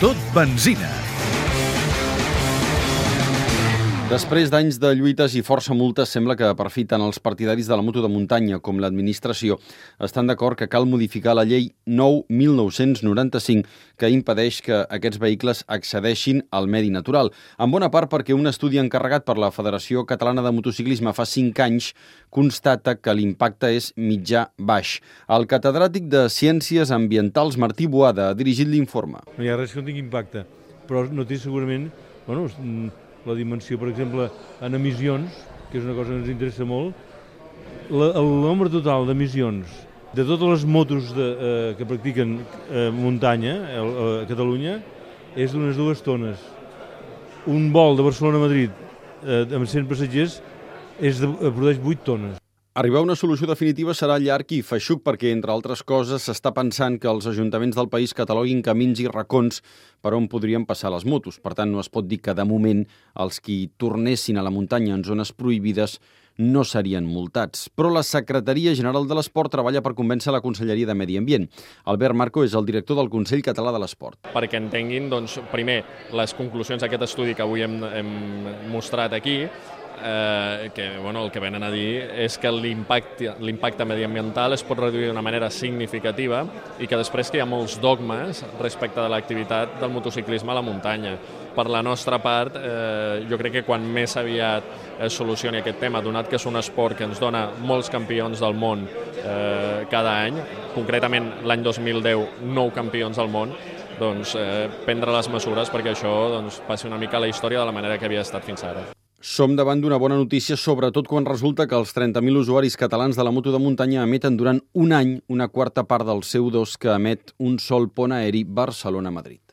Tot benzina. Després d'anys de lluites i força multes, sembla que per fi tant els partidaris de la moto de muntanya com l'administració estan d'acord que cal modificar la llei 9-1995 que impedeix que aquests vehicles accedeixin al medi natural. En bona part perquè un estudi encarregat per la Federació Catalana de Motociclisme fa 5 anys constata que l'impacte és mitjà-baix. El catedràtic de Ciències Ambientals Martí Boada ha dirigit l'informe. No hi ha res que no tingui impacte, però no té segurament bueno, la dimensió, per exemple, en emissions, que és una cosa que ens interessa molt, la, el nombre total d'emissions de totes les motos de, eh, que practiquen eh, muntanya a, a Catalunya és d'unes dues tones. Un vol de Barcelona a Madrid eh, amb 100 passatgers és de, eh, produeix 8 tones. Arribar a una solució definitiva serà llarg i feixuc perquè, entre altres coses, s'està pensant que els ajuntaments del país cataloguin camins i racons per on podrien passar les motos. Per tant, no es pot dir que, de moment, els qui tornessin a la muntanya en zones prohibides no serien multats. Però la Secretaria General de l'Esport treballa per convèncer la Conselleria de Medi Ambient. Albert Marco és el director del Consell Català de l'Esport. Perquè entenguin, doncs, primer, les conclusions d'aquest estudi que avui hem, hem mostrat aquí, eh, que bueno, el que venen a dir és que l'impacte mediambiental es pot reduir d'una manera significativa i que després que hi ha molts dogmes respecte de l'activitat del motociclisme a la muntanya. Per la nostra part, eh, jo crec que quan més aviat es solucioni aquest tema, donat que és un esport que ens dona molts campions del món eh, cada any, concretament l'any 2010, nou campions del món, doncs eh, prendre les mesures perquè això doncs, passi una mica a la història de la manera que havia estat fins ara. Som davant d'una bona notícia, sobretot quan resulta que els 30.000 usuaris catalans de la moto de muntanya emeten durant un any una quarta part del seu dos que emet un sol pont aeri Barcelona-Madrid.